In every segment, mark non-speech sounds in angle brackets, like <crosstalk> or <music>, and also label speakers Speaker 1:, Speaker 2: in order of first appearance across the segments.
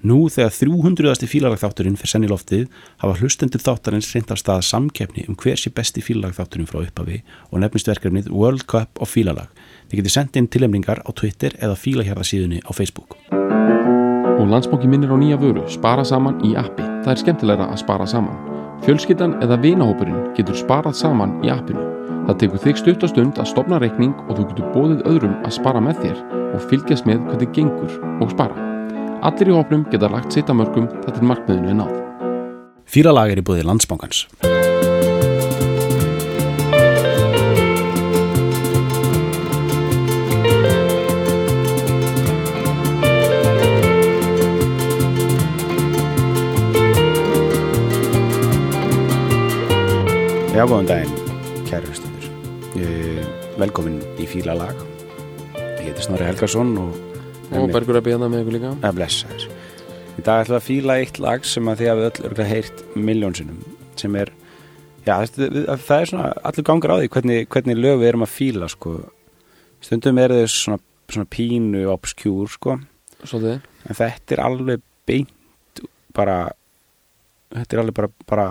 Speaker 1: Nú þegar 300. fílalagþátturinn fyrir senni loftið hafa hlustendur þáttarins reynd af stað samkeppni um hver sé besti fílalagþátturinn frá upphafi og nefnist verkefnið World Cup of Fílalag. Þið getur sendið inn tilemningar á Twitter eða fílahjarðasíðunni á Facebook.
Speaker 2: Og landsbóki minnir á nýja vöru, spara saman í appi. Það er skemmtilegra að spara saman. Fjölskyldan eða vinahópurinn getur sparað saman í appinu. Það tekur þig stutt og stund að stopna reikning og þú getur bóðið öðrum að spara með þér og fylgjast með hvernig gengur og spara. Allir í hópnum geta lagt sitt að mörgum þetta er markmiðinu en náð.
Speaker 1: Fílalag er í búið landsbankans. Já, góðan daginn, kæri hlustundur. Velkomin í Fílalag. Ég heiti Snorri Helgarsson og
Speaker 2: Og Bergur að beða með ykkur líka.
Speaker 1: að blessa þér í dag ætlum við að fíla eitt lag sem að þið hafið öll örgulega heyrt miljónsinnum sem er já, það, það er svona allur gangur á því hvernig, hvernig lög við erum að fíla sko. stundum er þau svona, svona pínu obskjúr sko. En þetta er alveg beint bara þetta er alveg bara, bara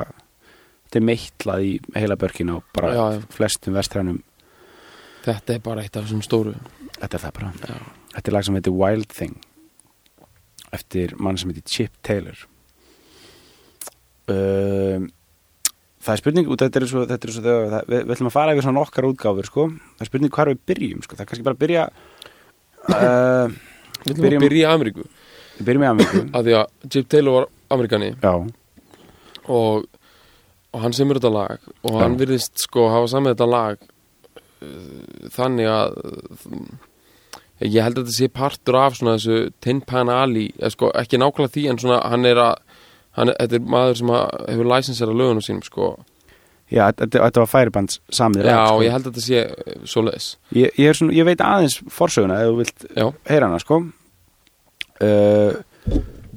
Speaker 1: þetta er meitlað í heila börkina og bara
Speaker 2: Já, já.
Speaker 1: flestum vestrænum
Speaker 2: Þetta er bara eitt af þessum stóru.
Speaker 1: þetta er það bara
Speaker 2: Já.
Speaker 1: Þetta er lag sem heitir Wild Thing eftir mann sem heitir Chip Taylor um, Það er spurning út þetta er svo, þetta er svo þegar, það, við, við ætlum að fara yfir svona okkar útgáfur sko. það er spurning hvar við byrjum sko. það er kannski bara að byrja <coughs> uh,
Speaker 2: Við ætlum
Speaker 1: Byrjum-
Speaker 2: að byrja í Ameríku.
Speaker 1: við byrjum í Ameríku <coughs>
Speaker 2: Af því að Chip Taylor var Amerikani
Speaker 1: Já,
Speaker 2: og, og hann semur þetta lag og hann
Speaker 1: Já.
Speaker 2: virðist sko hafa samið þetta lag þannig að uh, ég held að þetta sé partur af svona þessu Tin Pan Alley eða sko ekki nákvæmlega því en svona hann er að hann, þetta er maður sem hefur læsensera lögunum sínum sko.
Speaker 1: Já þetta, þetta var færibands samið
Speaker 2: já
Speaker 1: sko.
Speaker 2: ég held að þetta sé uh, svoleiðis.
Speaker 1: Ég, ég, ég veit aðeins forsöguna ef þú vilt
Speaker 2: já,
Speaker 1: heyra hana sko. Uh,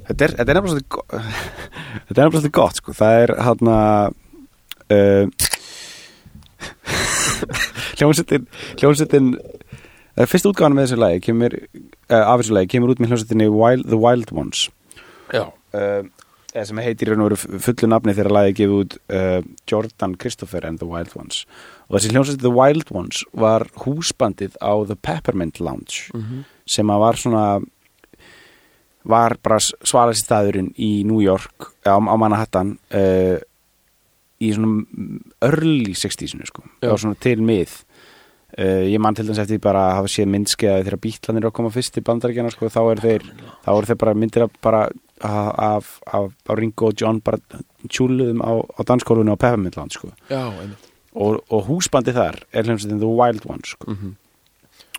Speaker 1: þetta er þetta er nefnilega <laughs> þetta er nefnilega gott sko. Það er hann að uh, hljómsveitin hljómsveitin uh, fyrst útgáðan með þessu lagi kemur, uh, af þessu lagi kemur út með hljómsveitinni Wild, The Wild Ones.
Speaker 2: Já,
Speaker 1: uh, sem heitir í raun og veru fullu nafni þegar lagið gefið út Jordan Christopher and the Wild Ones. Og þessi hljómsveit The Wild Ones var húsbandið á The Peppermint Lounge
Speaker 2: mm
Speaker 1: sem að var svona var bara svalasti staðurinn í New York á, á Manhattan uh, í svona early 60s sko, á svona til mið. Uh, ég man til dæmis eftir bara að hafa séð myndskeiða þegar bítlanir eru að koma fyrst í bandaríkjana sko, þá er þeir þá eru þeir bara myndir af, bara af, af, af, Ringo og John bara tjúluðum á, á danskólunum á Lounge sko.
Speaker 2: já,
Speaker 1: og, og húsbandi þar er hljómsveitin The Wild Ones sko.
Speaker 2: mm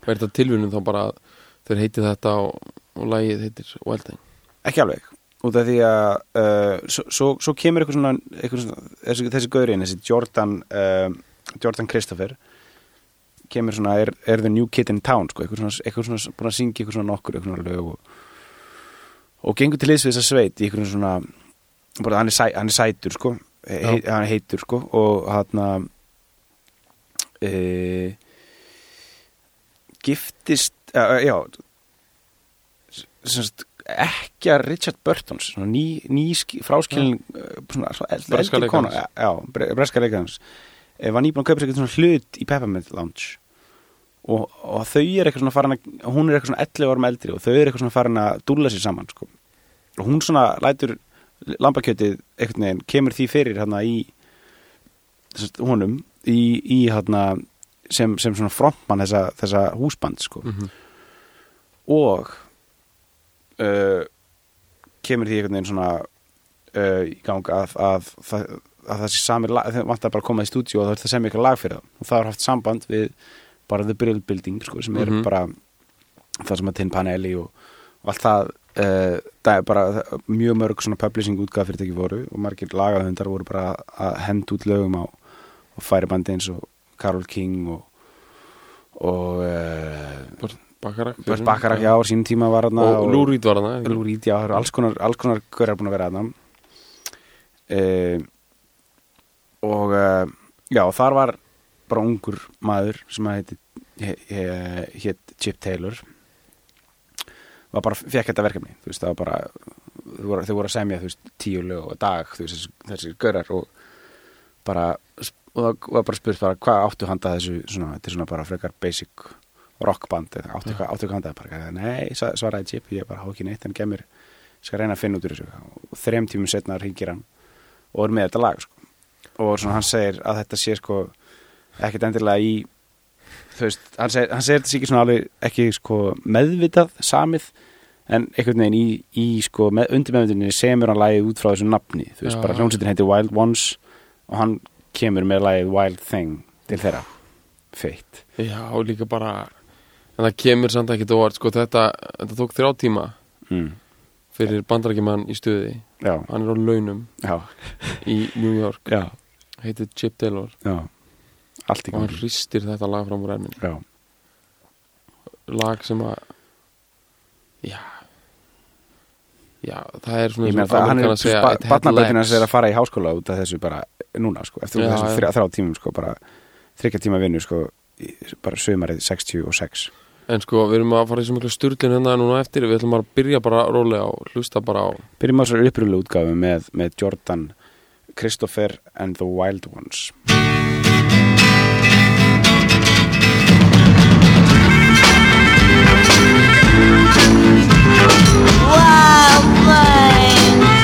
Speaker 2: og er þetta tilvinnum þá bara að þeir heiti þetta og, og lagið heitir Wild Thing?
Speaker 1: Ekki alveg út af því að uh, svo, svo, svo kemur eitthvað svona, eitthvað svona þessi, þessi gaurinn, þessi Jordan uh, Jordan Christopher kemur svona, er, er the new kid in town sko, eitthvað svona, eitthvað svona búin að syngja eitthvað svona nokkur, eitthvað svona lög og, og gengur til liðs við þessa sveit í eitthvað svona bara, hann, er sæ, hann er sætur sko he,
Speaker 2: Já.
Speaker 1: hann heitur sko og hann að e, giftist uh, já semst ekki að Richard Burtons svona ný, ný ski- fráskilin svona, svona eld,
Speaker 2: Breska
Speaker 1: eldri kona
Speaker 2: leikarans.
Speaker 1: já, já, bre- breska leikarans eh, var nýbúin að kaupa sér eitthvað hlut í Peppermint Lounge og, og þau er eitthvað svona farin að hún er eitthvað svona 11 árum eldri og þau er eitthvað svona farin að dúlla sér saman sko. og hún svona lætur lambakjötið einhvern veginn kemur því fyrir hérna í þess, honum í, í hérna sem, sem svona frontmann þessa, þessa húsband sko
Speaker 2: mm -hmm.
Speaker 1: og uh, kemur því einhvern veginn svona uh, í gang að, að, að, að sé samir lag, þeir vantar bara að koma í stúdíu og það er það sem ykkur lag fyrir það og það er haft samband við bara The Brill Building sko, sem er
Speaker 2: Mhm.
Speaker 1: bara það sem að Tin Panelli og, og allt það uh, það er bara mjög mörg svona publishing útgáð fyrirtæki voru og margir lagahundar voru bara að henda út lögum á færibandi eins og Carol King og og uh,
Speaker 2: Bakarak
Speaker 1: Bakarak, já, á sínum tíma var hann
Speaker 2: og Lou Reed var
Speaker 1: Lou Reed, já, það eru alls konar, alls konar hverjar búin að vera þarna. Uh, og uh, já, þar var bara ungur maður sem að heiti hétt Chip Taylor. Var bara, fekk þetta verkefni þú veist, það var bara þau voru, voru að semja þú veist, tíu lög og dag þú veist, þessi, görar og bara og það var bara spurt bara hvað áttu handa þessu svona, þetta er svona bara frekar basic rockband eða áttu, ja. áttu handa bara, nei, svaraði Chip, ég bara há ekki neitt en gemur, skal reyna að finna út úr þessu og þrem tímum setna ringir hann og er með þetta lag sko. og hann segir að þetta sé sko ekkert endilega í þú veist, hann segir, hann segir þetta sé ekki svona alveg ekki sko meðvitað samið en einhvern veginn í, í sko með, undir meðvitinu semur hann lagið út frá þessu nafni þú veist,
Speaker 2: Já.
Speaker 1: bara hljómsveitin heitir Wild Ones og hann kemur með lagið Wild Thing til þeirra feitt
Speaker 2: Já, og líka bara en það kemur samt ekki óvart sko, þetta, þetta tók þrjá tíma
Speaker 1: mm.
Speaker 2: fyrir bandarækjumann í stuði.
Speaker 1: Já,
Speaker 2: hann er á launum
Speaker 1: já,
Speaker 2: í New York.
Speaker 1: Já,
Speaker 2: heitir Chip Taylor. Og hann hristir þetta lag fram úr erminn
Speaker 1: já,
Speaker 2: lag sem að já já, það er svona
Speaker 1: ég meina það, hann er hans er að fara í háskóla út af þessu bara núna sko, eftir
Speaker 2: Já,
Speaker 1: þessum
Speaker 2: já.
Speaker 1: þrjá, tímum sko, bara þryggja tíma vinnu sko, bara sömarið 66
Speaker 2: En sko, við erum að fara í svo miklu sturlin hérna núna eftir, við ætlum að byrja bara rólega og hlusta bara á.
Speaker 1: Byrjum á þessar upprúlega útgáfu með, með Jordan Christopher and the Wild Ones.
Speaker 3: Wild thing.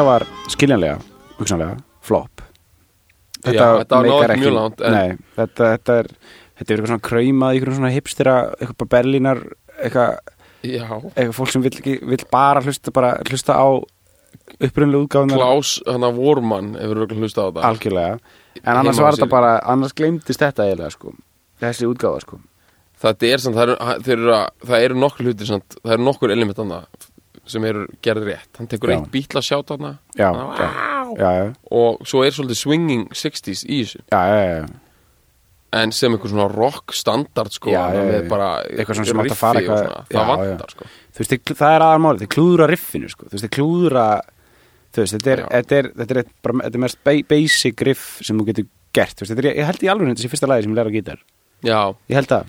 Speaker 1: Þetta var skiljanlega, hugsanlega, flop.
Speaker 2: Já, þetta
Speaker 1: meikar
Speaker 2: ekki langt, en-
Speaker 1: Nei, þetta, þetta er Þetta er eitthvað svona kraumað, eitthvað svona hipstera eitthvað berlínar eitthvað, eitthvað fólk sem vill, ekki, vill bara hlusta bara hlusta á upprunlega útgáðunar
Speaker 2: Klaus, hann að Vormann hefur örugglega hlustað á þetta.
Speaker 1: Algjörlega. En annars
Speaker 2: Heima
Speaker 1: var þetta bara, annars gleymdist þetta eiginlega sko, þessi útgáða sko.
Speaker 2: Þetta er samt, það eru, það eru nokkur hlutir samt, það eru nokkur element annað sem eru gerð rétt. Hann tekur
Speaker 1: Já.
Speaker 2: eitt bítla sjátt
Speaker 1: já,
Speaker 2: og svo er svolítið swinging 60s í þessu. En sem einhver svona rock standard sko,
Speaker 1: Eitthvað svona sem átti að fara eitthvað-
Speaker 2: það
Speaker 1: já,
Speaker 2: vantar sko.
Speaker 1: Veist, það er aðalmálið, þeir klúðra riffinu sko. þeir klúðra veist, þetta er, þetta er, þetta er, bara, þetta er mest ba- basic riff sem þú getur gert. Veist, er, ég held í alveg þetta sé fyrsta lagi sem ég læra á gítar.
Speaker 2: Já,
Speaker 1: ég held það,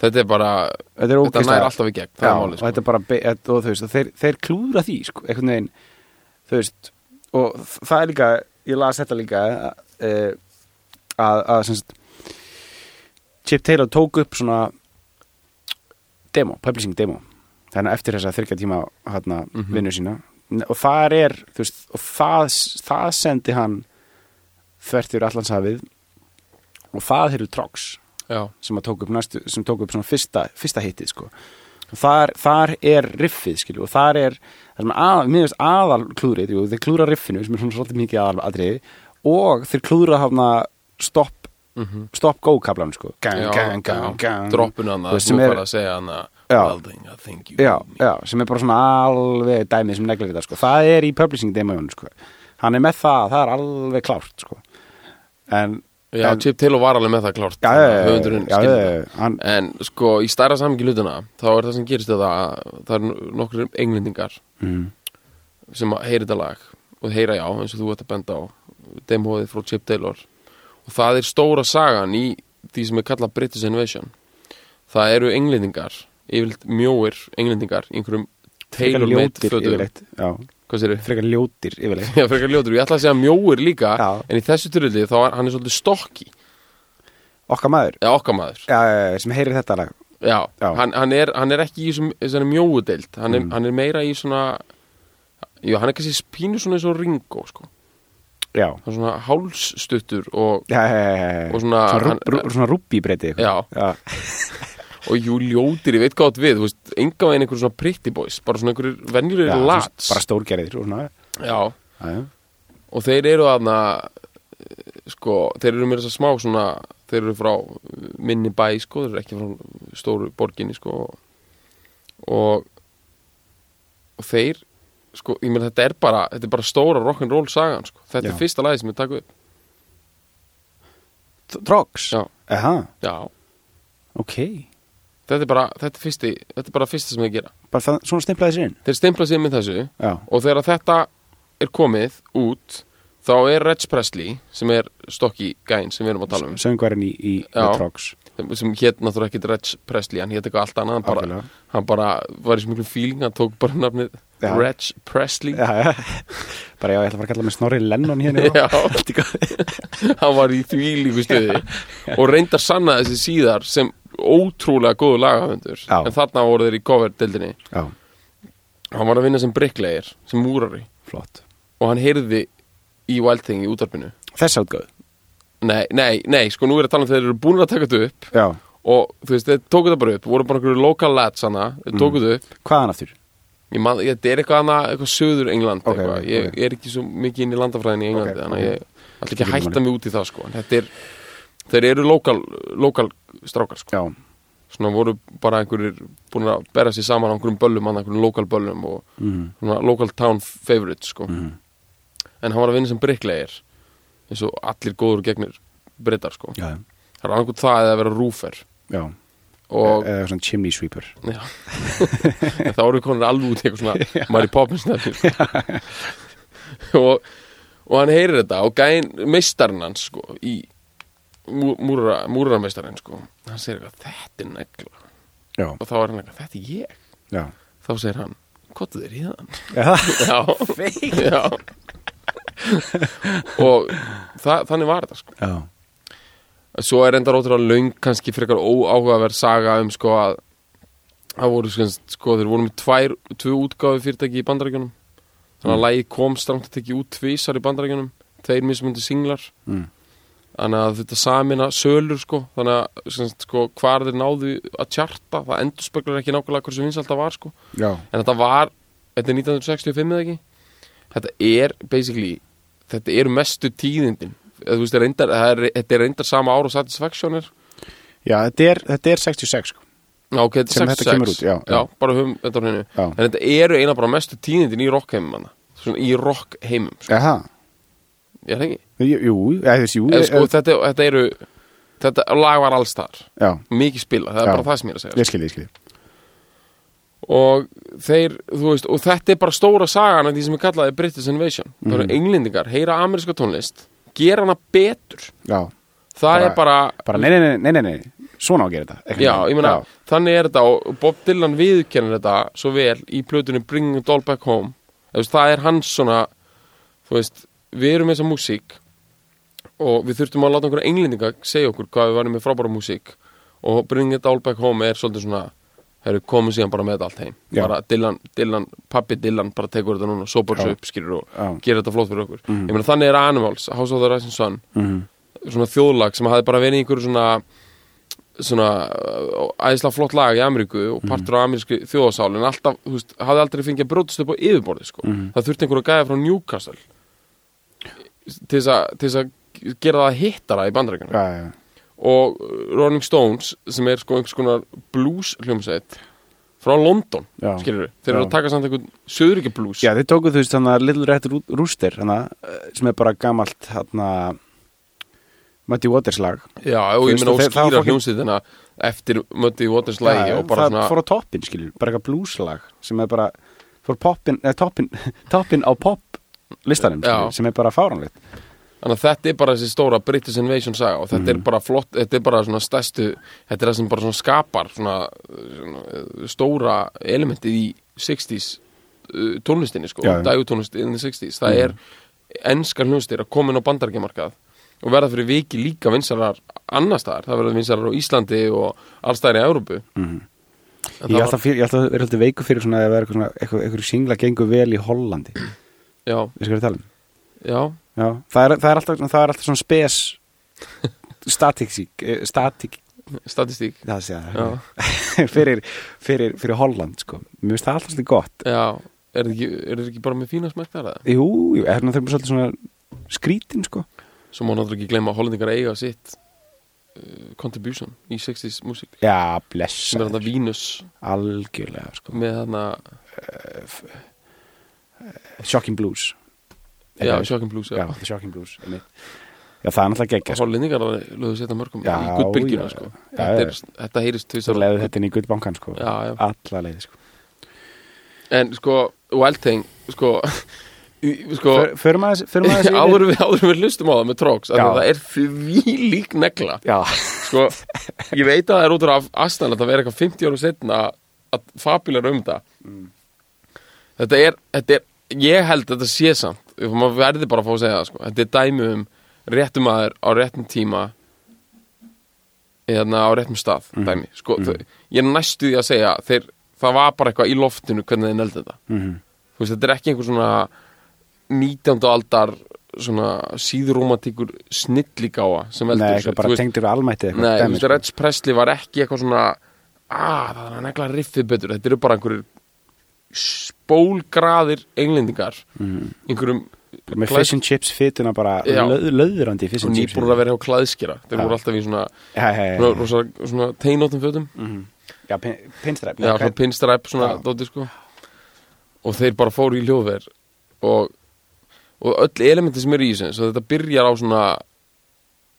Speaker 2: þetta er bara
Speaker 1: þetta
Speaker 2: þetta
Speaker 1: ógeðslega-
Speaker 2: nær alltaf í gegn,
Speaker 1: Já, og
Speaker 2: sko.
Speaker 1: bara, og þú veist, þeir, þeir klúðra því sko, einhvern veginn þú veist, og það er líka ég las þetta líka uh, að, að sem sagt, Chip Taylor tók upp svona demo, publishing demo þannig að eftir þess að þryggja tíma hana,
Speaker 2: Mhm.
Speaker 1: vinnu sína og það er þú veist, og það, það sendi hann þvert yfir allansafið og það eru Trox
Speaker 2: já,
Speaker 1: sem tók upp næstu, sem tók upp svona fyrsta, fyrsta hittið sko. Þar, þar er riffið skilju og þar er, að, aðal klúrið, jú, þeir klúra riffinu sem er svona svolítið mikið aðal atriði og þeir klúra hafna stopp stopp go kablan sko. Gang,
Speaker 2: já,
Speaker 1: gang, gang, gang.
Speaker 2: Droppinu
Speaker 1: þú sem er-
Speaker 2: að
Speaker 1: Já.
Speaker 2: well thing, I think you
Speaker 1: já, já, sem er bara svona alveg dæmið sem neglir þetta sko. Það er í publishing demójun sko. Hann er með það, það er alveg klárt sko. En
Speaker 2: já,
Speaker 1: en,
Speaker 2: Chip Taylor var alveg með það klárt
Speaker 1: já, já, já,
Speaker 2: það.
Speaker 1: hann,
Speaker 2: En sko, í stærra samingi hlutuna þá er það sem gerist þetta að það er nokkur englendingar
Speaker 1: mm,
Speaker 2: sem heyra þetta lag og heyra já, eins og þú ert að benda á demóið frá Chip Taylor. Og það er stóra sagan í því sem er kallað British Invasion. Það eru englendingar yfirleitt mjóir englendingar í einhverjum
Speaker 1: ljótir
Speaker 2: fötum hvað sér
Speaker 1: frekar ljótir yfirleitt <laughs>
Speaker 2: Já, frekar ljótur, ég ætla að segja mjóir líka
Speaker 1: Já.
Speaker 2: en í þessu turulli þá er hann er svolítið stokki
Speaker 1: okkar maður,
Speaker 2: eða okkar maður
Speaker 1: já, já, já, sem heyrir þetta lag
Speaker 2: Já,
Speaker 1: Já.
Speaker 2: Hann, hann, er, hann er ekki í þessari mjóu deild hann,
Speaker 1: Mm.
Speaker 2: hann er meira í svona Jú, hann er kannski pínu svona eins og Ringo sko.
Speaker 1: já,
Speaker 2: hann er svona hálsstuttur og,
Speaker 1: já, já, já, já.
Speaker 2: Og svona-
Speaker 1: svona, rú, rú, svona rúbbi breyti
Speaker 2: Já.
Speaker 1: já, <laughs>
Speaker 2: og jú, ljótir, ég veit hvað átt við enga veginn einhver svona pretty boys bara svona einhverjir venjulegir
Speaker 1: já,
Speaker 2: lats
Speaker 1: bara stórgerðir og svona.
Speaker 2: Já,
Speaker 1: já,
Speaker 2: og þeir eru aðna sko, þeir eru með þess að smá svona þeir eru frá minni bæ sko, þeir eru ekki frá stóru borginni sko. Og og þeir sko, ég meina þetta er bara þetta er bara stóra rock'n'roll sagan sko. þetta
Speaker 1: Já.
Speaker 2: er fyrsta lagi sem ég taka upp.
Speaker 1: Trox?
Speaker 2: Já.
Speaker 1: Aha,
Speaker 2: já,
Speaker 1: ok
Speaker 2: þetta er bara þetta er, fyrsti, þetta er bara fyrsta sem ég gera
Speaker 1: bara það, svona stimplaði sér inn
Speaker 2: þeir stimpla sig með þessu
Speaker 1: já,
Speaker 2: og þegar þetta er komið út þá er Reg Presley sem er stokki gæn sem við erum að tala um
Speaker 1: söngvarinn í, í,
Speaker 2: Já.
Speaker 1: Trox
Speaker 2: sem hétt náttúrulega ekki Reg Presley hann hétt eitthvað allt annað hann bara,
Speaker 1: Algjörlega.
Speaker 2: hann bara var í svo miklu feeling hann tók bara nafnið
Speaker 1: Já.
Speaker 2: Reg Presley
Speaker 1: já, já. bara já, ég ætla að fara að kalla mig Snorri Lennon hérna
Speaker 2: Já. <laughs> <laughs> hann var í því líku stuði <laughs> og reyndar sanna þessi síðar sem ótrúlega góðu lagahöndur en þarna voru þeir í cover-dildinni hann var að vinna sem bricklegir, sem múrari.
Speaker 1: Flott.
Speaker 2: Og hann heyrði í Wild Thing í útarpinu
Speaker 1: þess átgöð
Speaker 2: nei, nei, nei, sko nú er að tala um þeir eru búin að taka þetta upp.
Speaker 1: Já,
Speaker 2: og þú veist, þeir tóku þetta bara upp. Voru bara einhverju local lads hana þeir tóku þetta upp.
Speaker 1: Hvaðan aftur?
Speaker 2: Ég man, ég, þetta er eitthvað annað, eitthvað söður England
Speaker 1: Ok,
Speaker 2: eitthvað.
Speaker 1: ok,
Speaker 2: ég,
Speaker 1: ok.
Speaker 2: ég er ekki svo mikið inn í landafræðinni í Englandi þannig að ég ætla ekki að hætta mig út í það sko. er, þeir eru lokal, lokal strákar sko. svona voru bara einhverjir búin að bera sér saman á einhverjum böllum, annað einhverjum lokal böllum og
Speaker 1: mm,
Speaker 2: svona local town favorites sko.
Speaker 1: mm,
Speaker 2: en hann var að vinna sem bricklegir eins og allir góður gegnir brittar sko.
Speaker 1: já,
Speaker 2: það er annað það að vera rúfer.
Speaker 1: Já.
Speaker 2: Og
Speaker 1: eða svona chimney sweeper.
Speaker 2: Þá eru við konar alveg út í eitthvað svona Mary Poppins sko. <laughs> og, og hann heyrir þetta og gæinn meistarinn hans sko, í múra, múrarmeistarinn sko, hann segir eitthvað þetta er negla.
Speaker 1: Já,
Speaker 2: og þá er hann eitthvað þetta er ég.
Speaker 1: Já,
Speaker 2: þá segir hann þið er í þann
Speaker 1: já, <laughs>
Speaker 2: já, og það, þannig var þetta sko.
Speaker 1: já,
Speaker 2: svo er enda rótur löng kannski frekar óáhugaverð saga um sko að það voru sko, sko þeir voru með tvær, tvö útgáfi fyrirtæki í bandarækjunum þannig að
Speaker 1: Mm.
Speaker 2: lagið kom stramt að tekja út tvísar í bandarækjunum tveir mismundi singlar.
Speaker 1: Mm,
Speaker 2: þannig að þetta samina sölur sko. Þannig að sko, hvar þeir náðu að tjarta það endurspeglar ekki nákvæmlega hversu vinsalt það var sko.
Speaker 1: Já,
Speaker 2: en þetta var, þetta er 1965 eða ekki? Þetta er basically þetta eru mestu tíðindin. Veist, reyndar, það er, þetta er reyndar sama ár og Satisfaction er.
Speaker 1: Já, þetta er, þetta er 66 sko.
Speaker 2: Já, ok, þetta er
Speaker 1: Sem þetta
Speaker 2: 66
Speaker 1: kemur út, já, já.
Speaker 2: bara höfum þetta á hreinu.
Speaker 1: Já.
Speaker 2: En þetta eru eina bara mestu tíðindin í rockheimum í rockheimum, sko. Ég er það ekki?
Speaker 1: Jú, eða þess, jú
Speaker 2: Eða, sko,
Speaker 1: eh,
Speaker 2: þetta, þetta eru Þetta lag var alls þar
Speaker 1: Já,
Speaker 2: Mikið spila, það er
Speaker 1: Já.
Speaker 2: bara það sem ég er að segja
Speaker 1: ég skilji, ég skilji
Speaker 2: Og þeir, þú veist Og þetta er bara stóra sagan af því sem ég kallaði British Invasion. Það
Speaker 1: Mhm.
Speaker 2: eru englendingar, heyra ameríska tónlist Gera hana betur.
Speaker 1: Já,
Speaker 2: Það
Speaker 1: Bara-
Speaker 2: er bara
Speaker 1: bara nei, nei, nei, nei, nei, nei. Svona á að gera þetta Ekki
Speaker 2: Já, ég meina, þannig er þetta og Bob Dylan viðkennir þetta svo vel í plötunni Bringing It All Back Home. Veist, það er hans svona þú veist, við erum með þessa músík og við þurftum að láta einhverja englendinga segja okkur hvað við varum með frábæra músík og Bringing It All Back Home er svolítið svona eru komið síðan bara með þetta allt heim
Speaker 1: Já.
Speaker 2: bara Dylan, Dylan, pappi Dylan bara tekur þetta núna, sópar
Speaker 1: Já.
Speaker 2: þessu upp skilur og
Speaker 1: Já.
Speaker 2: gerir þetta flott fyrir okkur
Speaker 1: Mhm.
Speaker 2: ég meina þannig er Animals, House of the Rising Sun
Speaker 1: Mhm.
Speaker 2: svona þjóðlag sem hafði bara verið einhverju svona svona uh, æðislega flott lag í Ameríku og
Speaker 1: Mhm.
Speaker 2: partur af amerísku þjóðasál en alltaf, þú veist, hafði aldrei fengið að brótast upp á yfirborði, sko.
Speaker 1: Mhm.
Speaker 2: Það þurfti einhver að gæja frá Newcastle til þess að, gera það hittara í bandarækjunum
Speaker 1: Já, já,
Speaker 2: og uh, Rolling Stones sem er sko einhvers konar blues hljómsveit frá London,
Speaker 1: já.
Speaker 2: skilur við þeir eru að taka samt einhvern söðuríkja blues.
Speaker 1: Já, þeir tóku þú veist þannig að Little Red Roo- Rooster hana, sem er bara gamalt hana, Muddy Waters lag.
Speaker 2: Já, og ég meina
Speaker 1: og
Speaker 2: skýra hljómsveitina eftir Muddy Waters lægi
Speaker 1: Já,
Speaker 2: og bara
Speaker 1: það
Speaker 2: svona
Speaker 1: fór á toppin, skilur, bara eitthvað blueslag sem er bara, fór poppin, eh, toppin, <laughs> toppin á pop listanum,
Speaker 2: Já.
Speaker 1: sem er bara fáránlegt.
Speaker 2: Þannig að þetta er bara þessi stóra British Invasion saga og þetta er bara flott, þetta er bara svona stærstu, þetta er það sem bara svona skapar svona, svona uh, stóra elementið í 60s uh, tónlistinni sko,
Speaker 1: Já,
Speaker 2: in the 60s, það er enskar hljónstir að koma inn á bandargemarkað og verða fyrir viki líka vinsarar annar staðar, það verða vinsarar á Íslandi og allstæðar í Európu
Speaker 1: Mhm. Ég ætla að vera alltaf veiku fyrir svona að vera eitthvað, eitthvað, eitthvað singla gengur vel í Hollandi
Speaker 2: Já,
Speaker 1: um.
Speaker 2: Já,
Speaker 1: Já, það er, það er, alltaf, það er alltaf svona spes statik statik,
Speaker 2: statistík.
Speaker 1: Það sé það. <laughs> Fyrir, fyrir, fyrir Holland sko. mér finnst það alltaf svolítið gott.
Speaker 2: Já, er það ekki, er það ekki bara með fína smekk þar eða?
Speaker 1: Jú, jú, er það svolítið svona skrítin sko.
Speaker 2: Svo má náttúrulega ekki gleyma að hollendingar eiga sitt uh, contribution í 60s músík.
Speaker 1: Já,
Speaker 2: sem
Speaker 1: blessa,
Speaker 2: er þarna Venus
Speaker 1: algjörlega sko.
Speaker 2: með þarna,
Speaker 1: Shocking Blues
Speaker 2: já, Shocking Blues
Speaker 1: Já,
Speaker 2: já.
Speaker 1: Shocking Blues. Já, það er náttúrulega geggja sko.
Speaker 2: hollendingar lögðu setja mörgum
Speaker 1: Já,
Speaker 2: í guttbylgjuna
Speaker 1: já,
Speaker 2: sko. þetta, þetta heyrist
Speaker 1: Svo
Speaker 2: tvisvar
Speaker 1: leiði þetta inn í guttbankan sko. Alla leiði sko.
Speaker 2: en sko, Wild Thing sko, sko
Speaker 1: För- Förum aðeins <laughs>
Speaker 2: áður við, hlustum á það með tróks það er því lík negla sko, ég veit að það er út af aðstæðan að vera eitthvað 50 ára setna að fabular um þetta þetta, er, þetta er ég held þetta sé samt maður verði bara að fá að segja það sko. þetta er dæmi um réttum aður á réttum tíma eða á réttum stað dæmi, sko, þau, ég er næstu því að segja þeir, það var bara eitthvað í loftinu hvernig þeir neldi þetta
Speaker 1: Mhm.
Speaker 2: þú veist, þetta er ekki einhver svona 19. aldar sem veldur
Speaker 1: Nei, eitthvað bara tengdur almætti
Speaker 2: Nei, þú veist,
Speaker 1: sko.
Speaker 2: Reds Presley var ekki eitthvað svona að það er að negla riffið betur þetta eru bara einhverjir spólgraðir englendingar einhverjum
Speaker 1: Bara með
Speaker 2: klæð-
Speaker 1: fish and chips fytuna bara
Speaker 2: Já.
Speaker 1: löð, löðurandi fish
Speaker 2: og
Speaker 1: and chips
Speaker 2: nýbúrur að vera hjá klæðskera þeir
Speaker 1: Já.
Speaker 2: voru alltaf í svona,
Speaker 1: Já, já, já,
Speaker 2: svona,
Speaker 1: já.
Speaker 2: rosa, svona teinóttum fötum
Speaker 1: Já, pin, pinstræp
Speaker 2: já, svona pinstræp svona
Speaker 1: Já.
Speaker 2: dóti sko og þeir bara fóru í hljóðver og, og öll elementi sem eru í þessu þetta byrjar á svona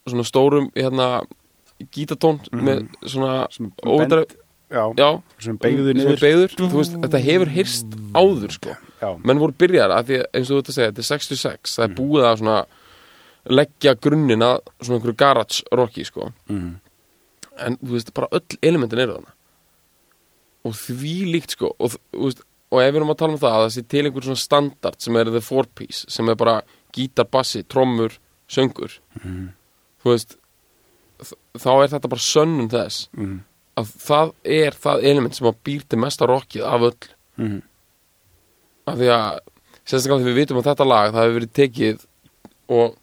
Speaker 2: svona stórum hérna gítatón með svona
Speaker 1: Sem
Speaker 2: óvitað
Speaker 1: bend- Já,
Speaker 2: já,
Speaker 1: sem beigðu
Speaker 2: sem
Speaker 1: niður.
Speaker 2: beygður, þú veist, þetta hefur hyrst áður sko, menn voru byrjar að því eins og þú ert að segja, þetta er 66 það er
Speaker 1: Mm.
Speaker 2: búið að svona leggja grunninn að svona einhverju garage rocki sko,
Speaker 1: Mhm.
Speaker 2: en þú veist, bara öll elementin eru þarna. Og því líkt sko og, veist, og ef við erum að tala um það að það sé til einhver svona standard sem er the four piece sem er bara gítar, bassi, trommur söngur.
Speaker 1: Mhm.
Speaker 2: þú veist þá er þetta bara sönnum þess.
Speaker 1: Mhm.
Speaker 2: Að það er það element sem að býr til mesta rockið af öll
Speaker 1: Mhm.
Speaker 2: af því að sérstaklega því við vitum að þetta lag það hefur verið tekið og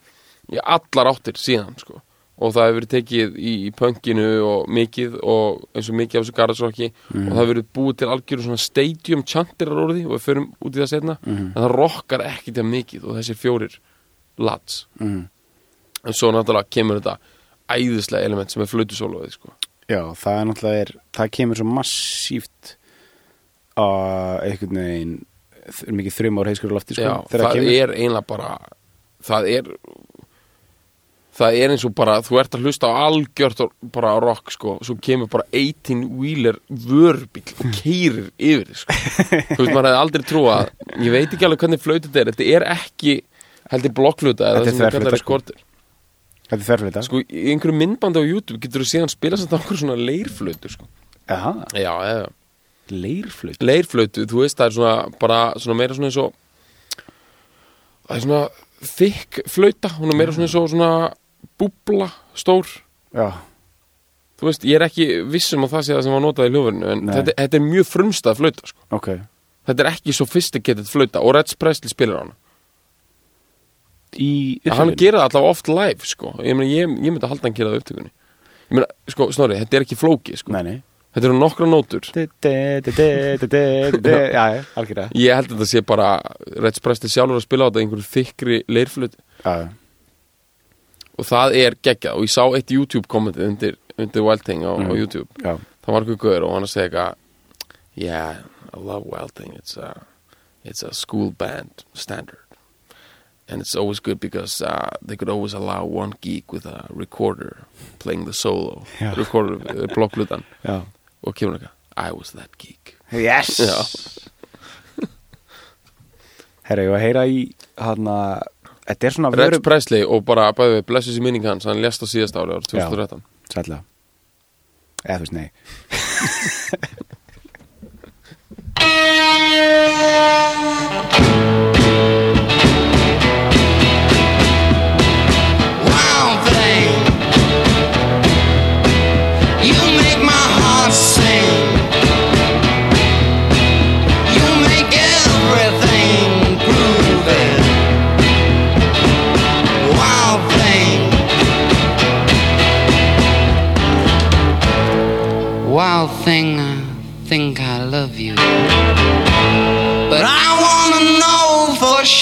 Speaker 2: í allar áttir síðan sko. og það hefur verið tekið í, í pönkinu og mikið og eins og mikið af þessu garðsrocki og það hefur verið búið til algjöru svona stadium chantirar orði og við förum út í það setna
Speaker 1: Mhm.
Speaker 2: en það rockar ekki til mikið og þessir fjórir lads
Speaker 1: Mhm.
Speaker 2: en svo náttúrulega kemur þetta æðislega element sem er flautusólóið sko.
Speaker 1: Já, það er náttúrulega er, það kemur svo massíft á einhvern veginn mikið þrjum ár heiskur lofti sko,
Speaker 2: Já, það
Speaker 1: kemur.
Speaker 2: er einlega bara það er það er eins og bara þú ert að hlusta á algjört bara rock sko, svo kemur bara 18 wheeler vörbíl og keirir yfir þig, sko. þú veist, <laughs> maður hefði aldrei trúa ég veit ekki alveg hvernig flautu þetta er þetta er ekki heldur blokkfluta eða
Speaker 1: Þetta er
Speaker 2: það sem við kallar skortur
Speaker 1: Þetta er þverflita
Speaker 2: sko, í einhverju myndbandi á YouTube getur þú síðan spila samt á einhverju svona leirflautu sko.
Speaker 1: Aha,
Speaker 2: já, já,
Speaker 1: leirflut
Speaker 2: leirflautu, þú veist, það er svona bara svona meira svona eins og það er svona þykk flauta, hún er meira svona eins og svona búbla stór.
Speaker 1: Já,
Speaker 2: þú veist, ég er ekki vissum að það sé það sem var notað í hljóðverinu en
Speaker 1: Nei.
Speaker 2: þetta, þetta er mjög frumstað flauta sko.
Speaker 1: ok.
Speaker 2: Þetta er ekki sophisticated flauta og Reds Presley spilar á hana
Speaker 1: í
Speaker 2: hann
Speaker 1: upptökunni?
Speaker 2: gerir það alltaf oft live sko. ég, meina, ég, ég myndi að halda hann gera það í upptökunni ég meina, sko, Snorri, þetta er ekki flóki sko.
Speaker 1: nei, nei
Speaker 2: þetta eru nokkra nótur
Speaker 1: Du- du- du- du- du- du- du- já, já, algjörða
Speaker 2: ég held að þetta sé bara Reds Presley sjálfur að spila á þetta í einhverju þykri leirflut
Speaker 1: já, já.
Speaker 2: og það er geggjað og ég sá eitt YouTube kommentið undir, undir Wild Thing á, á
Speaker 1: Mm.
Speaker 2: YouTube
Speaker 1: já.
Speaker 2: það var eitthvað guður og hann að segja eitthvað yeah, I love Wild Thing it's a, it's a school band standard and it's always good because uh, they could always allow one geek with a recorder playing the solo.
Speaker 1: Já.
Speaker 2: recorder, uh, blokklutan
Speaker 1: já.
Speaker 2: og kemur eitthvað I was that geek.
Speaker 1: Yes. <laughs> Herra, ég var að heyra í hann að þetta er svona
Speaker 2: Rex Presley og bara bæði við blessus í minning hans hann lést á síðast ári
Speaker 1: Já.
Speaker 2: 2013
Speaker 1: Sætla Eða þú veist, nei.
Speaker 4: Wild <laughs> <laughs>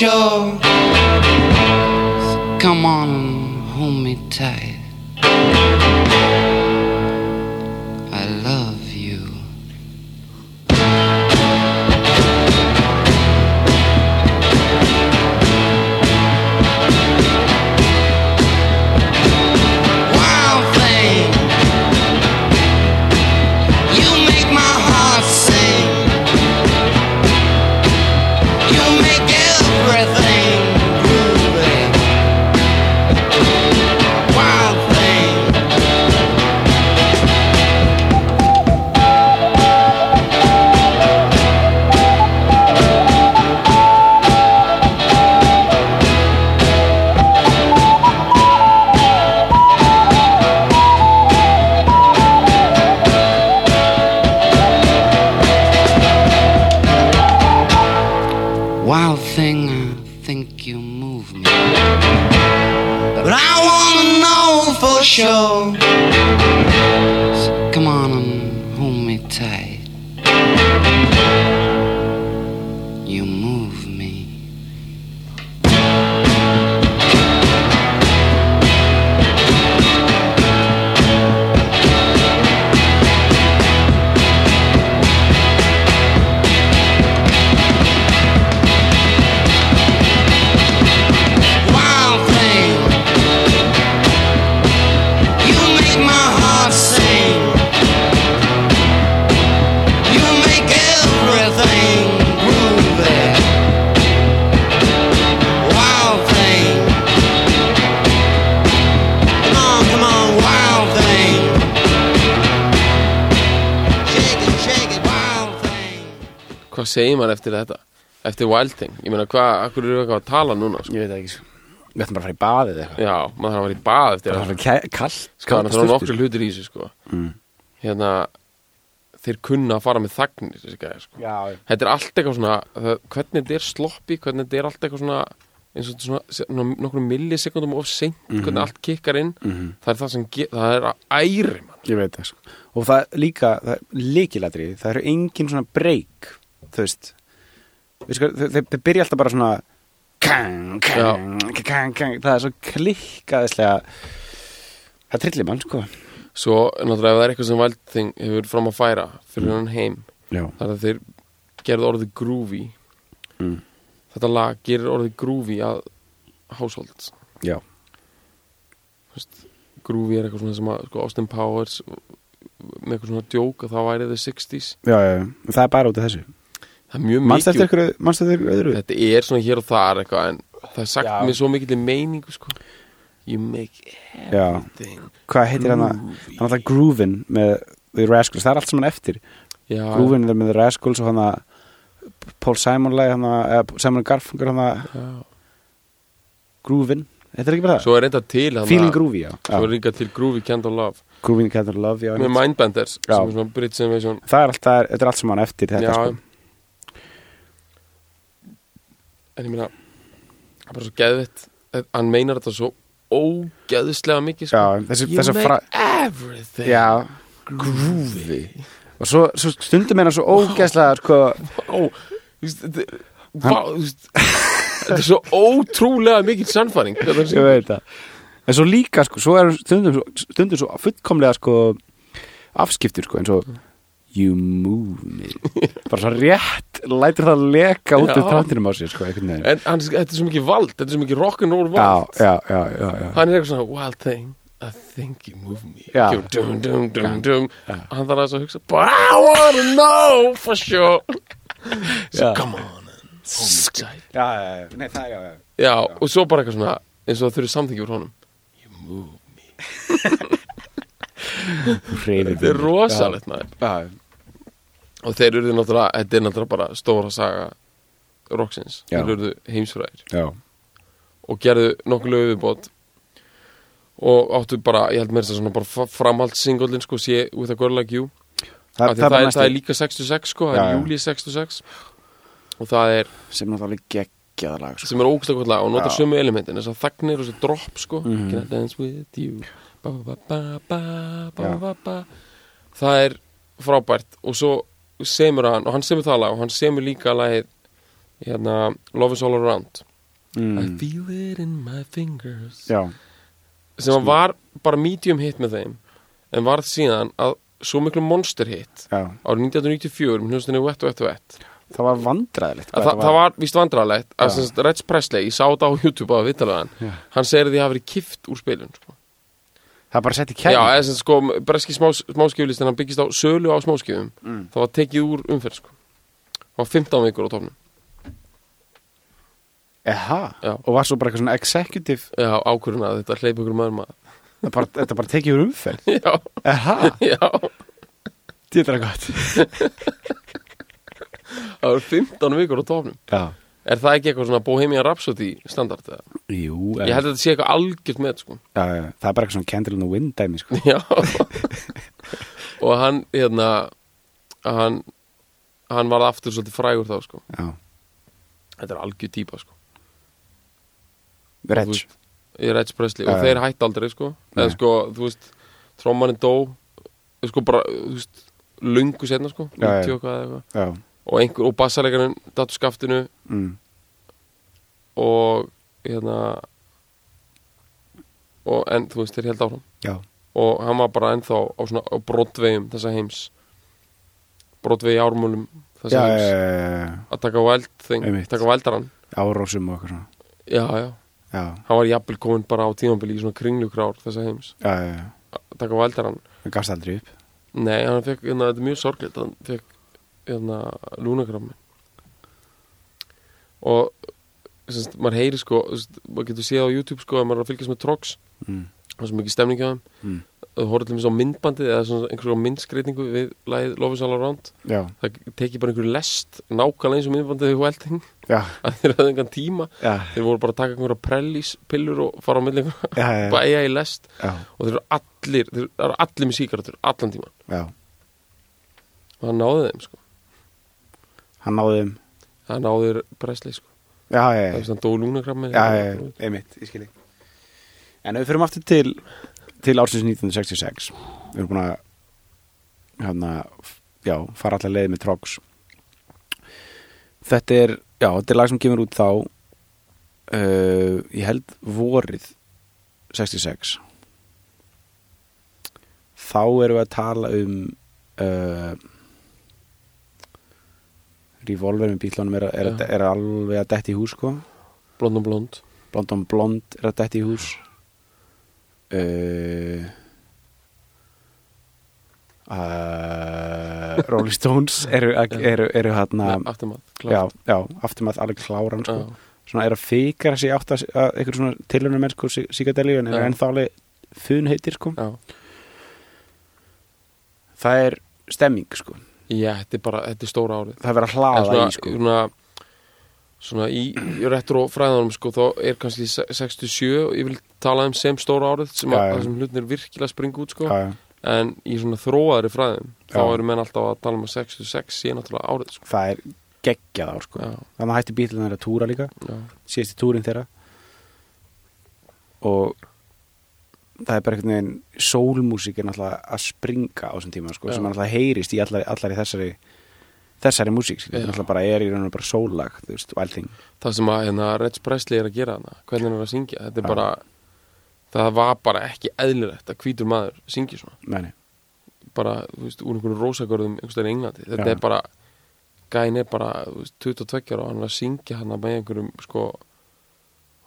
Speaker 4: Come on hold me tight.
Speaker 2: Maður eftir þetta? eftir Wild Thing, ég meina hvað, akkur eru eitthvað að tala núna sko?
Speaker 1: Ég veit ekki sko. Við ætlum bara að fara í baðið eða eitthvað
Speaker 2: já, maður þarf að vera í bað eftir
Speaker 1: Það
Speaker 2: það
Speaker 1: er kallt
Speaker 2: sko, það er nokkur hlutir í þessu sko.
Speaker 1: Mm.
Speaker 2: hérna þeir kunna að fara með þagnir sko. Þetta er allt eitthvað svona hvernig þetta er sloppi, hvernig þetta er allt eitthvað svona eins og svona, svona nokkur millisekundum of seint, hvernig allt kikkar inn
Speaker 1: Mhm.
Speaker 2: það er það sem, það er æri mann
Speaker 1: Ég veit það sko. Og það líka, það líkilatri Það eru engin svona break Þú veist þau byrja alltaf bara svona kang, kang, kang, kang Það er svo klikkaðislega Það trillir mann sko.
Speaker 2: Svo náttúrulega ef það er eitthvað sem Wild Thing hefur fram að færa fyrir hann heim
Speaker 1: Já,
Speaker 2: þar að þeir gerðu orðið groovy
Speaker 1: mm.
Speaker 2: þetta lag gerir orðið groovy að household.
Speaker 1: Já,
Speaker 2: groovy er eitthvað svona sem að sko, Austin Powers með eitthvað svona djók að það væri the 60s
Speaker 1: já, já, já. Það er bara út af þessu
Speaker 2: það er mjög
Speaker 1: Manst eftir
Speaker 2: mikið
Speaker 1: ykkur, manst eftir ykkur öðru?
Speaker 2: Þetta er svona hér og þar eitthvað en það er sagt
Speaker 1: Já.
Speaker 2: með svo mikill meiningu sko. You make
Speaker 1: Já.
Speaker 2: everything
Speaker 1: Hvað heitir hann. Það er alltaf Groovin með The Rascals. Það er allt saman eftir.
Speaker 2: Já,
Speaker 1: Groovin er með The Rascals og hann að Paul Simon hann að eða Simon hann
Speaker 2: já,
Speaker 1: Groovin. Þetta er ekki bara það?
Speaker 2: Svo er reynda til hana-
Speaker 1: Feeling Groovy, já,
Speaker 2: Svo er
Speaker 1: já.
Speaker 2: líka til Groovy Candle Love.
Speaker 1: Groovy Candle Love, já,
Speaker 2: Með. Mindbenders
Speaker 1: Já.
Speaker 2: sem er svona Brits Invasion.
Speaker 1: Það er alltaf, þetta er allt saman eftir þetta
Speaker 2: Já,
Speaker 1: sko.
Speaker 2: En ég meina Það er bara svo geðvitt Hann meinar þetta svo ógeðslega mikið sko.
Speaker 1: Já, þessi,
Speaker 2: You make everything
Speaker 1: Já, groovy. Og svo, svo stundum hann svo ógeðslega sko,
Speaker 2: þetta er- svo ótrúlega mikið sannfæring
Speaker 1: Ég veit það. En svo líka, sko, svo er stundum, stundum svo fullkomlega sko, afskiptur sko, eins og You move me Bara svo rétt, lætur það leka út
Speaker 2: Já.
Speaker 1: úr tráttinum á sér sko,
Speaker 2: En hann, þetta er svo mikið vald Þetta er svo mikið rock'n'roll vald.
Speaker 1: Já, já, já.
Speaker 2: Hann er eitthvað svona Wild thing I think you move me.
Speaker 1: Já.
Speaker 2: Dum, dum, dum, dum. Hann þarf að hugsa I wanna know for sure. <laughs> So come on
Speaker 1: nei, það, já,
Speaker 2: og svo bara eitthvað svona eins og það þurfi samþyggjur honum. You move me. <laughs> Þetta er rosalegt maður Og þeir eru náttúrulega, þetta er náttúrulega bara stóra saga Roxins. Þeir eru heimsfræðir
Speaker 1: já,
Speaker 2: og gerðu nokkuð lögubót og áttu bara, ég held mér þess að svona bara framhaldssingolin sko, sé With a Girl Like You.
Speaker 1: Það,
Speaker 2: Af það, er, það er líka 66 sko, það er júli 66 og það er,
Speaker 1: sem náttúrulega geggjað lag sko.
Speaker 2: sem er gott lag og notar sömu elementin, þess að þagnir og þessi drop sko, can I dance with you? Ba ba ba ba ba
Speaker 1: Já.
Speaker 2: ba ba. Það er frábært. Og svo semur hann, og hann semur það lag og hann semur líka lagið hérna, Love is all around. I
Speaker 1: mm.
Speaker 2: feel it in my fingers.
Speaker 1: Já,
Speaker 2: sem að var bara medium hit með þeim en varð síðan að svo miklu monster hit
Speaker 1: já.
Speaker 2: árið 1994 með hljóðstunni Wet Wet Wet.
Speaker 1: Það var vandræðilegt
Speaker 2: að það, það var að sem sagt, Reg Presley, ég sá þetta á YouTube á viðtalega
Speaker 1: Já.
Speaker 2: hann, segir að því hafa verið kift úr spilun sko.
Speaker 1: Það var bara sett í
Speaker 2: já,
Speaker 1: kæði
Speaker 2: eða sem sko, breski smás, smáskjöflistin hann byggist á sölu á smáskjöfum
Speaker 1: Mm.
Speaker 2: það var tekið úr umferð sko. það var 15 vikur á tofnum
Speaker 1: Eha,
Speaker 2: Já.
Speaker 1: og var svo bara eitthvað svona executive?
Speaker 2: Já, ákvörðuna að þetta hleypa ykkur maður maður.
Speaker 1: Bara, Þetta bara tekið úr umferð? <laughs>
Speaker 2: Já,
Speaker 1: Eha,
Speaker 2: já,
Speaker 1: þetta er gott. <laughs>
Speaker 2: Það var 15 vikur á tofnum
Speaker 1: Já
Speaker 2: er það ekki eitthvað svona Bohemian Rhapsody standard eða?
Speaker 1: Jú,
Speaker 2: ég held að þetta sé eitthvað algjört með sko.
Speaker 1: já, já, Það er bara eitthvað svona candle in the wind dæmi sko.
Speaker 2: Já <laughs> Og hann, hérna Hann Hann varð aftur svolítið frægur þá sko.
Speaker 1: Já,
Speaker 2: Þetta er algjör típa sko.
Speaker 1: Reg
Speaker 2: Þú veist, Í Reg Presley
Speaker 1: Já,
Speaker 2: Og
Speaker 1: já.
Speaker 2: þeir hætti aldrei sko.
Speaker 1: Nei.
Speaker 2: En sko, þú veist Trómaninn dó Sko bara, þú veist Lungu setna sko
Speaker 1: Já, já.
Speaker 2: 90 og hvað eða eitthvað
Speaker 1: Já,
Speaker 2: Og einhver, og bassarleikarinn Dattu skaftinu.
Speaker 1: Mm.
Speaker 2: Og hérna Og en, þú veist, þeir held áfram.
Speaker 1: Já,
Speaker 2: og hann var bara ennþá á á brotvegum þessa heims. Brotvegi ármúlum
Speaker 1: já,
Speaker 2: þessa
Speaker 1: já,
Speaker 2: heims.
Speaker 1: já,
Speaker 2: að taka væld þing, taka vældaran
Speaker 1: Árósum og eitthvað svona.
Speaker 2: Já, já,
Speaker 1: Já,
Speaker 2: hann var jafnvel komin bara á tímambili í svona kringlukrár þessa heims.
Speaker 1: Já, já, já.
Speaker 2: Að taka vældaran
Speaker 1: Það gafst aldrei upp.
Speaker 2: Nei, hann fekk, hérna, þetta er mjög sorgleitt hann fekk, hérna, lúnagrammi og semst, maður heyri sko semst, maður getur séð á YouTube sko að maður er að fylgjast með Trox.
Speaker 1: Mm.
Speaker 2: það er svo mikið stemning hjá þeim.
Speaker 1: Mm.
Speaker 2: þú horfður til mér á myndbandið eða svona einhverjum myndskreitingu við lagið Love is all around.
Speaker 1: Já,
Speaker 2: það tekið bara einhverju lest nákvæmlega eins og myndbandið við Welding.
Speaker 1: Já, <laughs>
Speaker 2: að þeir hafði engan tíma.
Speaker 1: Já,
Speaker 2: þeir voru bara að taka einhverja prellís pillur og fara á milli einhverja.
Speaker 1: Já, já,
Speaker 2: bæja í lest.
Speaker 1: Já,
Speaker 2: og þeir eru allir þeir eru allir með síkaratur allan tíma
Speaker 1: já.
Speaker 2: og það náði þeim sko
Speaker 1: Hann náði þeim.
Speaker 2: Það náði Presley sko.
Speaker 1: Já, já,
Speaker 2: það
Speaker 1: já,
Speaker 2: er svona dó lúnakrammi
Speaker 1: já, einmitt, ég skilji En við fyrir aftur til til ársins 1966 við erum búin að hérna, já, fara allar leið með Trogs þetta er já, þetta er lag sem kemur út þá uh, ég held vorið 66 þá erum við að tala um uh, Revolver með bílunum er, er,
Speaker 2: Já.
Speaker 1: er alveg að detti í hús sko.
Speaker 2: Blond og blond.
Speaker 1: Blondon Blond er að detti í hús. Uh, uh, Rolling Stones eru, <laughs> eru, hérna
Speaker 2: afturmatt
Speaker 1: já, já, afturmath alveg kláran sko. svona er að fikra sig átt að, að einhver svona tilhörnum menn sko síkadelíu en er
Speaker 2: Já.
Speaker 1: ennþá alveg fun heitir sko.
Speaker 2: Já.
Speaker 1: Það er stemming sko
Speaker 2: já, þetta er bara, þetta er stóra árið
Speaker 1: það er verið að hlaða
Speaker 2: svona,
Speaker 1: í sko
Speaker 2: svona, svona í, í retro fræðanum sko, þá er kannski se- 67 og ég vil tala um sem stóra árið sem,
Speaker 1: já.
Speaker 2: þar sem hlutin er virkilega springa út sko.
Speaker 1: já.
Speaker 2: en í svona þróaðri fræðum þá eru menn alltaf að tala um að 66 sé náttúrulega árið sko.
Speaker 1: það er geggjað ár sko þannig að hætti bílunum að túra líka
Speaker 2: já,
Speaker 1: síðasti túrin þeirra og það er bara einhvern veginn sólmúsík er náttúrulega að springa á þessum tíma sko, sem náttúrulega heyrist í allar, allar í þessari þessari músík, sko. Þetta náttúrulega bara er í raun og bara sólag, þú veist, Wild Thing.
Speaker 2: Það sem að hérna, Reds Presley er að gera hana hvernig hann er að syngja? Þetta er bara það var bara ekki eðlilegt að hvítur maður syngi svona.
Speaker 1: Meni.
Speaker 2: bara, þú veist, úr einhvern rósagörðum einhverstað í Englandi, þetta
Speaker 1: Já.
Speaker 2: er bara gæn er bara, þú veist, 22 ára og hann er að syngja hann með einhverjum sko,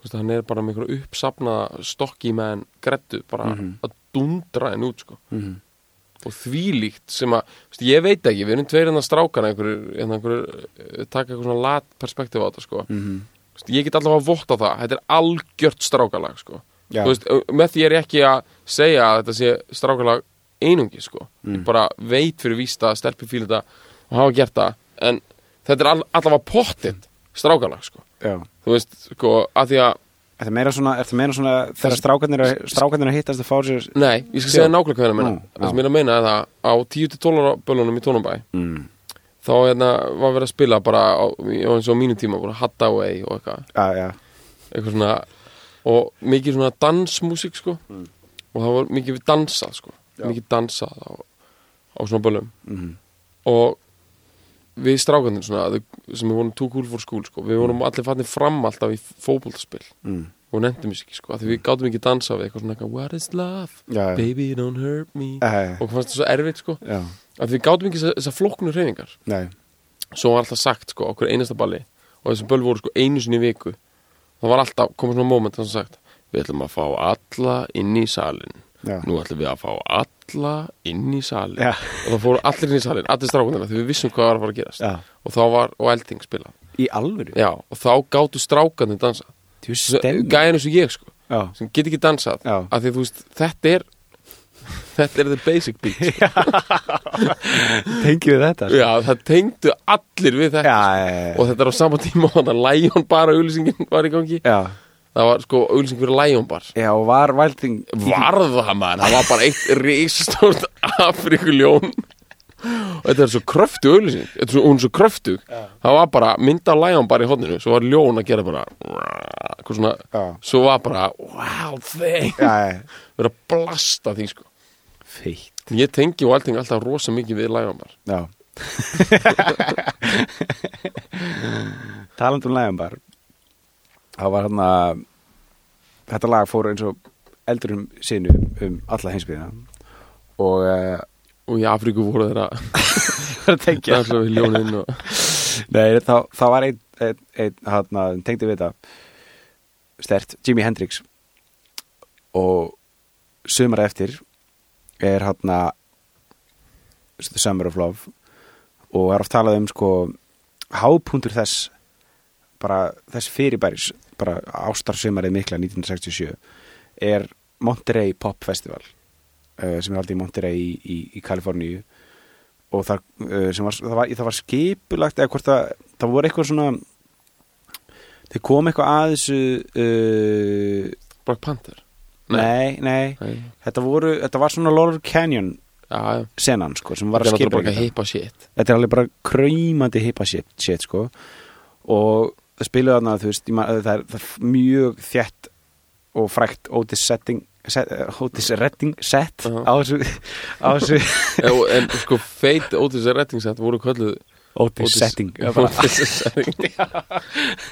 Speaker 2: veist, hann er bara með einhverju uppsafnaða stokki með hann grettu, bara
Speaker 1: Mhm.
Speaker 2: að dundra henn út, sko
Speaker 1: mm
Speaker 2: og þvílíkt sem að, veist, ég veit ekki við erum tveir hann að strákana einhverju, einhverju, einhverju taka eitthvað svona lat perspektíf á þetta, sko
Speaker 1: -hmm.
Speaker 2: Þú veist, ég get allavega að votta það, þetta er algjört strákalag, sko með því er ég ekki að segja að þetta sé strákalag einungi sko.
Speaker 1: Mm.
Speaker 2: ég bara veit fyrir vísta að stelpi fíla þetta og hafa gert það en þetta er all, allavega pottitt strákalag sko.
Speaker 1: Já.
Speaker 2: Þú veist, sko, að því að
Speaker 1: Er það meira svona, er það meira svona þegar strákarnir er, strákarnir að hittast að fá sér
Speaker 2: nei, ég skal segja nákvæmlega hvað ég er að meina
Speaker 1: Nú,
Speaker 2: það sem ég er að meina er það á 10-12 ára bölunum í Tónabæ
Speaker 1: mm.
Speaker 2: þá hérna, var verið að spila bara á, á eins og á mínum tíma, bara Hathaway og eitthvað
Speaker 1: Já, já,
Speaker 2: eitthvað svona og mikið svona dansmúsík sko
Speaker 1: Mm.
Speaker 2: og það var mikið dansað sko
Speaker 1: Já.
Speaker 2: mikið dansað á, á svona bölum
Speaker 1: mm.
Speaker 2: og við strákandinn svona sem við vorum too cool for school sko. Við vorum allir fannir fram alltaf í fótboltaspil.
Speaker 1: Mm.
Speaker 2: og nefndum ekki sko því við gátum ekki dansa við eitthvað svona eitthvað, what is love,
Speaker 1: Já, já.
Speaker 2: baby don't hurt me.
Speaker 1: Æ,
Speaker 2: og fannst það svo erfitt sko. Við gátum ekki þessar þessa flóknu reyfingar
Speaker 1: nei.
Speaker 2: Svo var alltaf sagt sko okkur einasta balli. Og þessi böll voru sko einu sinni í viku. Það var alltaf, komið svona moment þannig sagt við ætlum að fá alla inn í salin
Speaker 1: Já.
Speaker 2: nú ætlum við að fá alla inn í salin
Speaker 1: Já.
Speaker 2: og það fóru allir inn í salin, allir strákunina því við vissum hvað var að fara að gerast
Speaker 1: Já.
Speaker 2: og þá var, og elding spilað
Speaker 1: Í alvöru?
Speaker 2: já, og þá gáttu strákandi dansa gæðin eins og ég sko sem get ekki dansað af því þú veist, þetta er þetta er the basic beat sko.
Speaker 1: tengjum við þetta sko.
Speaker 2: já, það tengdu allir við þetta sko. og þetta er á sama tíma og þannig að Lion Bar auðlýsingin var í gangi
Speaker 1: já.
Speaker 2: Það var sko auðlýsing fyrir Lion Bar.
Speaker 1: Já, og var Wild Thing
Speaker 2: varð það maður, það var bara eitt risastórt Afrikuljón og þetta er svo kröftu er svo, hún er svo kröftu það var bara mynda Lion Bar í hodninu svo var ljón að gera bara svona,
Speaker 1: Já.
Speaker 2: svo var bara wow thing,
Speaker 1: Já, já,
Speaker 2: verið að blasta því sko.
Speaker 1: Feitt.
Speaker 2: Ég tengi og allting alltaf rosa mikið við Lion Bar.
Speaker 1: Já. <laughs> Taland um lægum bara Það var hann að Þetta lag fór eins og eldurum sinu um alla heimsbyðina og uh,
Speaker 2: og í Afríku voru þeirra <laughs>
Speaker 1: að tengja.
Speaker 2: Og
Speaker 1: Nei, þá, þá var einn ein, ein, hann að tengdi við þetta stert, Jimi Hendrix. Og sumar eftir er hann að The Summer of Love. Og er oft talað um sko hápuntur þess bara þess fyrirbæris bara ástarsumarið mikla 1967 er Monterey Pop Festival uh, sem er aldrei Monterey í, í, í Kaliforníu. Og það, uh, var, það, var, það var skipulagt eða hvort það, það voru eitthvað svona þeir kom eitthvað að þessu uh,
Speaker 2: Black Panther?
Speaker 1: Nei, nei,
Speaker 2: Nei.
Speaker 1: Þetta, voru, þetta var svona Laurel Canyon
Speaker 2: já.
Speaker 1: senan sko, sem var að skipa
Speaker 2: heipa
Speaker 1: þetta. er alveg bara kræmandi hippa shit, shit sko. Og spiluðu þarna þú veist, man, það, er, það er mjög þjætt og frækt Otis setting set, uh, Otis Redding set
Speaker 2: Já.
Speaker 1: á þessu, á þessu. <laughs>
Speaker 2: En, en sko feit Otis Rettingsett voru kölluð
Speaker 1: Otis, setting. Já, bara-
Speaker 2: Otis <laughs> setting.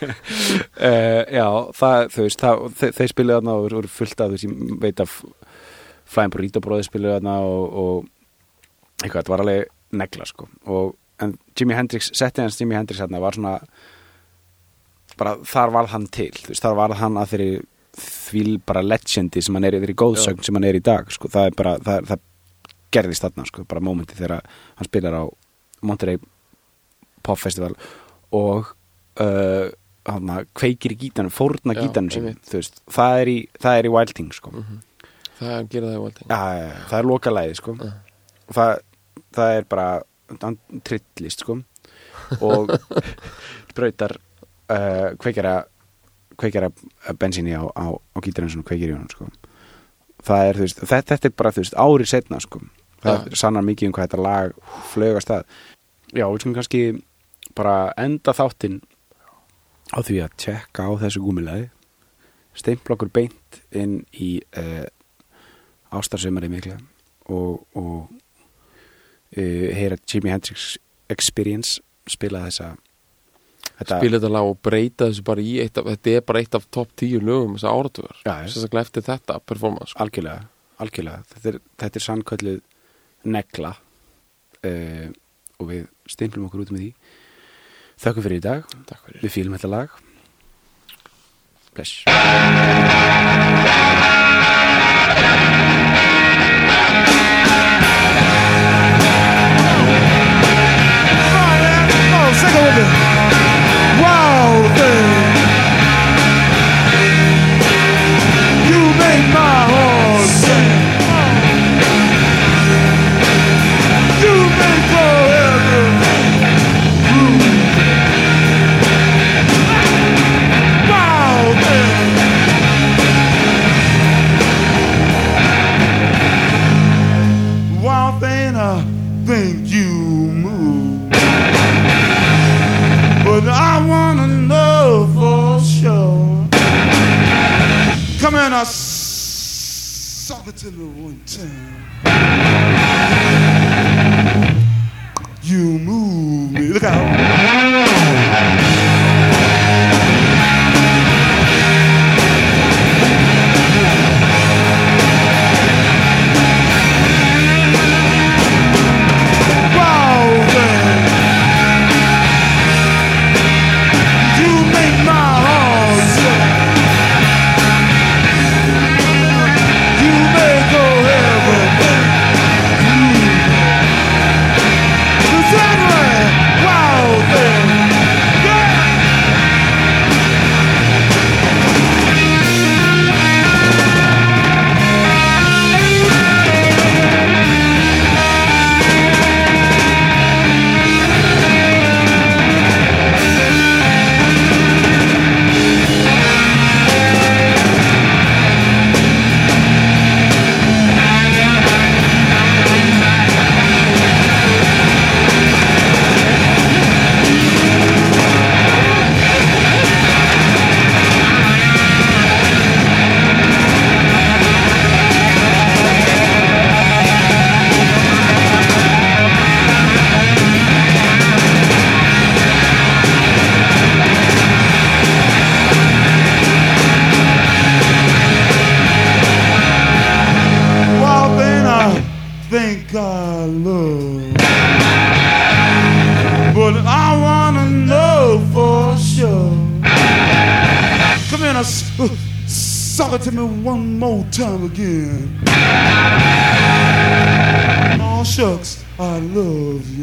Speaker 1: Uh, já, það, þú veist það, þe þeir spiluðu þarna og voru fullt af ég veit af Flying Burrito bróði spiluðu þarna og, og eitthvað, þetta var alveg negla sko. Og, en Jimi Hendrix, settið hans Jimi Hendrix þarna var svona bara þar varð hann til veist, þar varð hann að þeirri því bara legendi sem hann er, þeirri góðsögn sem hann er í dag sko, það er bara, það, það gerðist þarna sko, bara mómenti þegar hann spilar á Monterey Pop Festival og uh, hann kveikir í gítanum, fórna
Speaker 2: Já,
Speaker 1: gítanum þú veist, það er í, það er í Wild Thing sko.
Speaker 2: það gera það í Wild Thing
Speaker 1: ja, það er loka læði sko.
Speaker 2: Já.
Speaker 1: það, það er bara trillist sko. og <laughs> sprautar uh, kveikjara kveikjara bensíni á, á, á gítarinn sem kveikir í honum sko. það er, veist, þetta, þetta er bara veist, árið setna sko. það
Speaker 2: Ja.
Speaker 1: sannar mikið um hvað þetta lag flögast það já, við skulum kannski bara enda þáttinn á því að tjekka á þessu gúmilaði steimpla okkur beint inn í uh, ástarsumari mikla og, og uh, heyra Jimi Hendrix Experience spila þessa þetta,
Speaker 2: spila þetta lag og breyta þessu bara í eitt af, þetta er bara eitt af topp tíu lögum þess að
Speaker 1: já.
Speaker 2: sérstaklega eftir þetta performance sko.
Speaker 1: algjörlega, algjörlega. Þetta er, þetta er sannkölluð negla uh, og við stimplum okkur út með því. Þökkum fyrir í dag.
Speaker 2: Fyrir.
Speaker 1: Við fílum þetta lag. Bless
Speaker 5: In, I suck it to me one time. You move me. Look out. To me one more time again. Oh, shucks, I love you.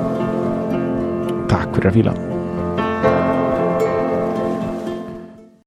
Speaker 1: Takk fyrir að fíla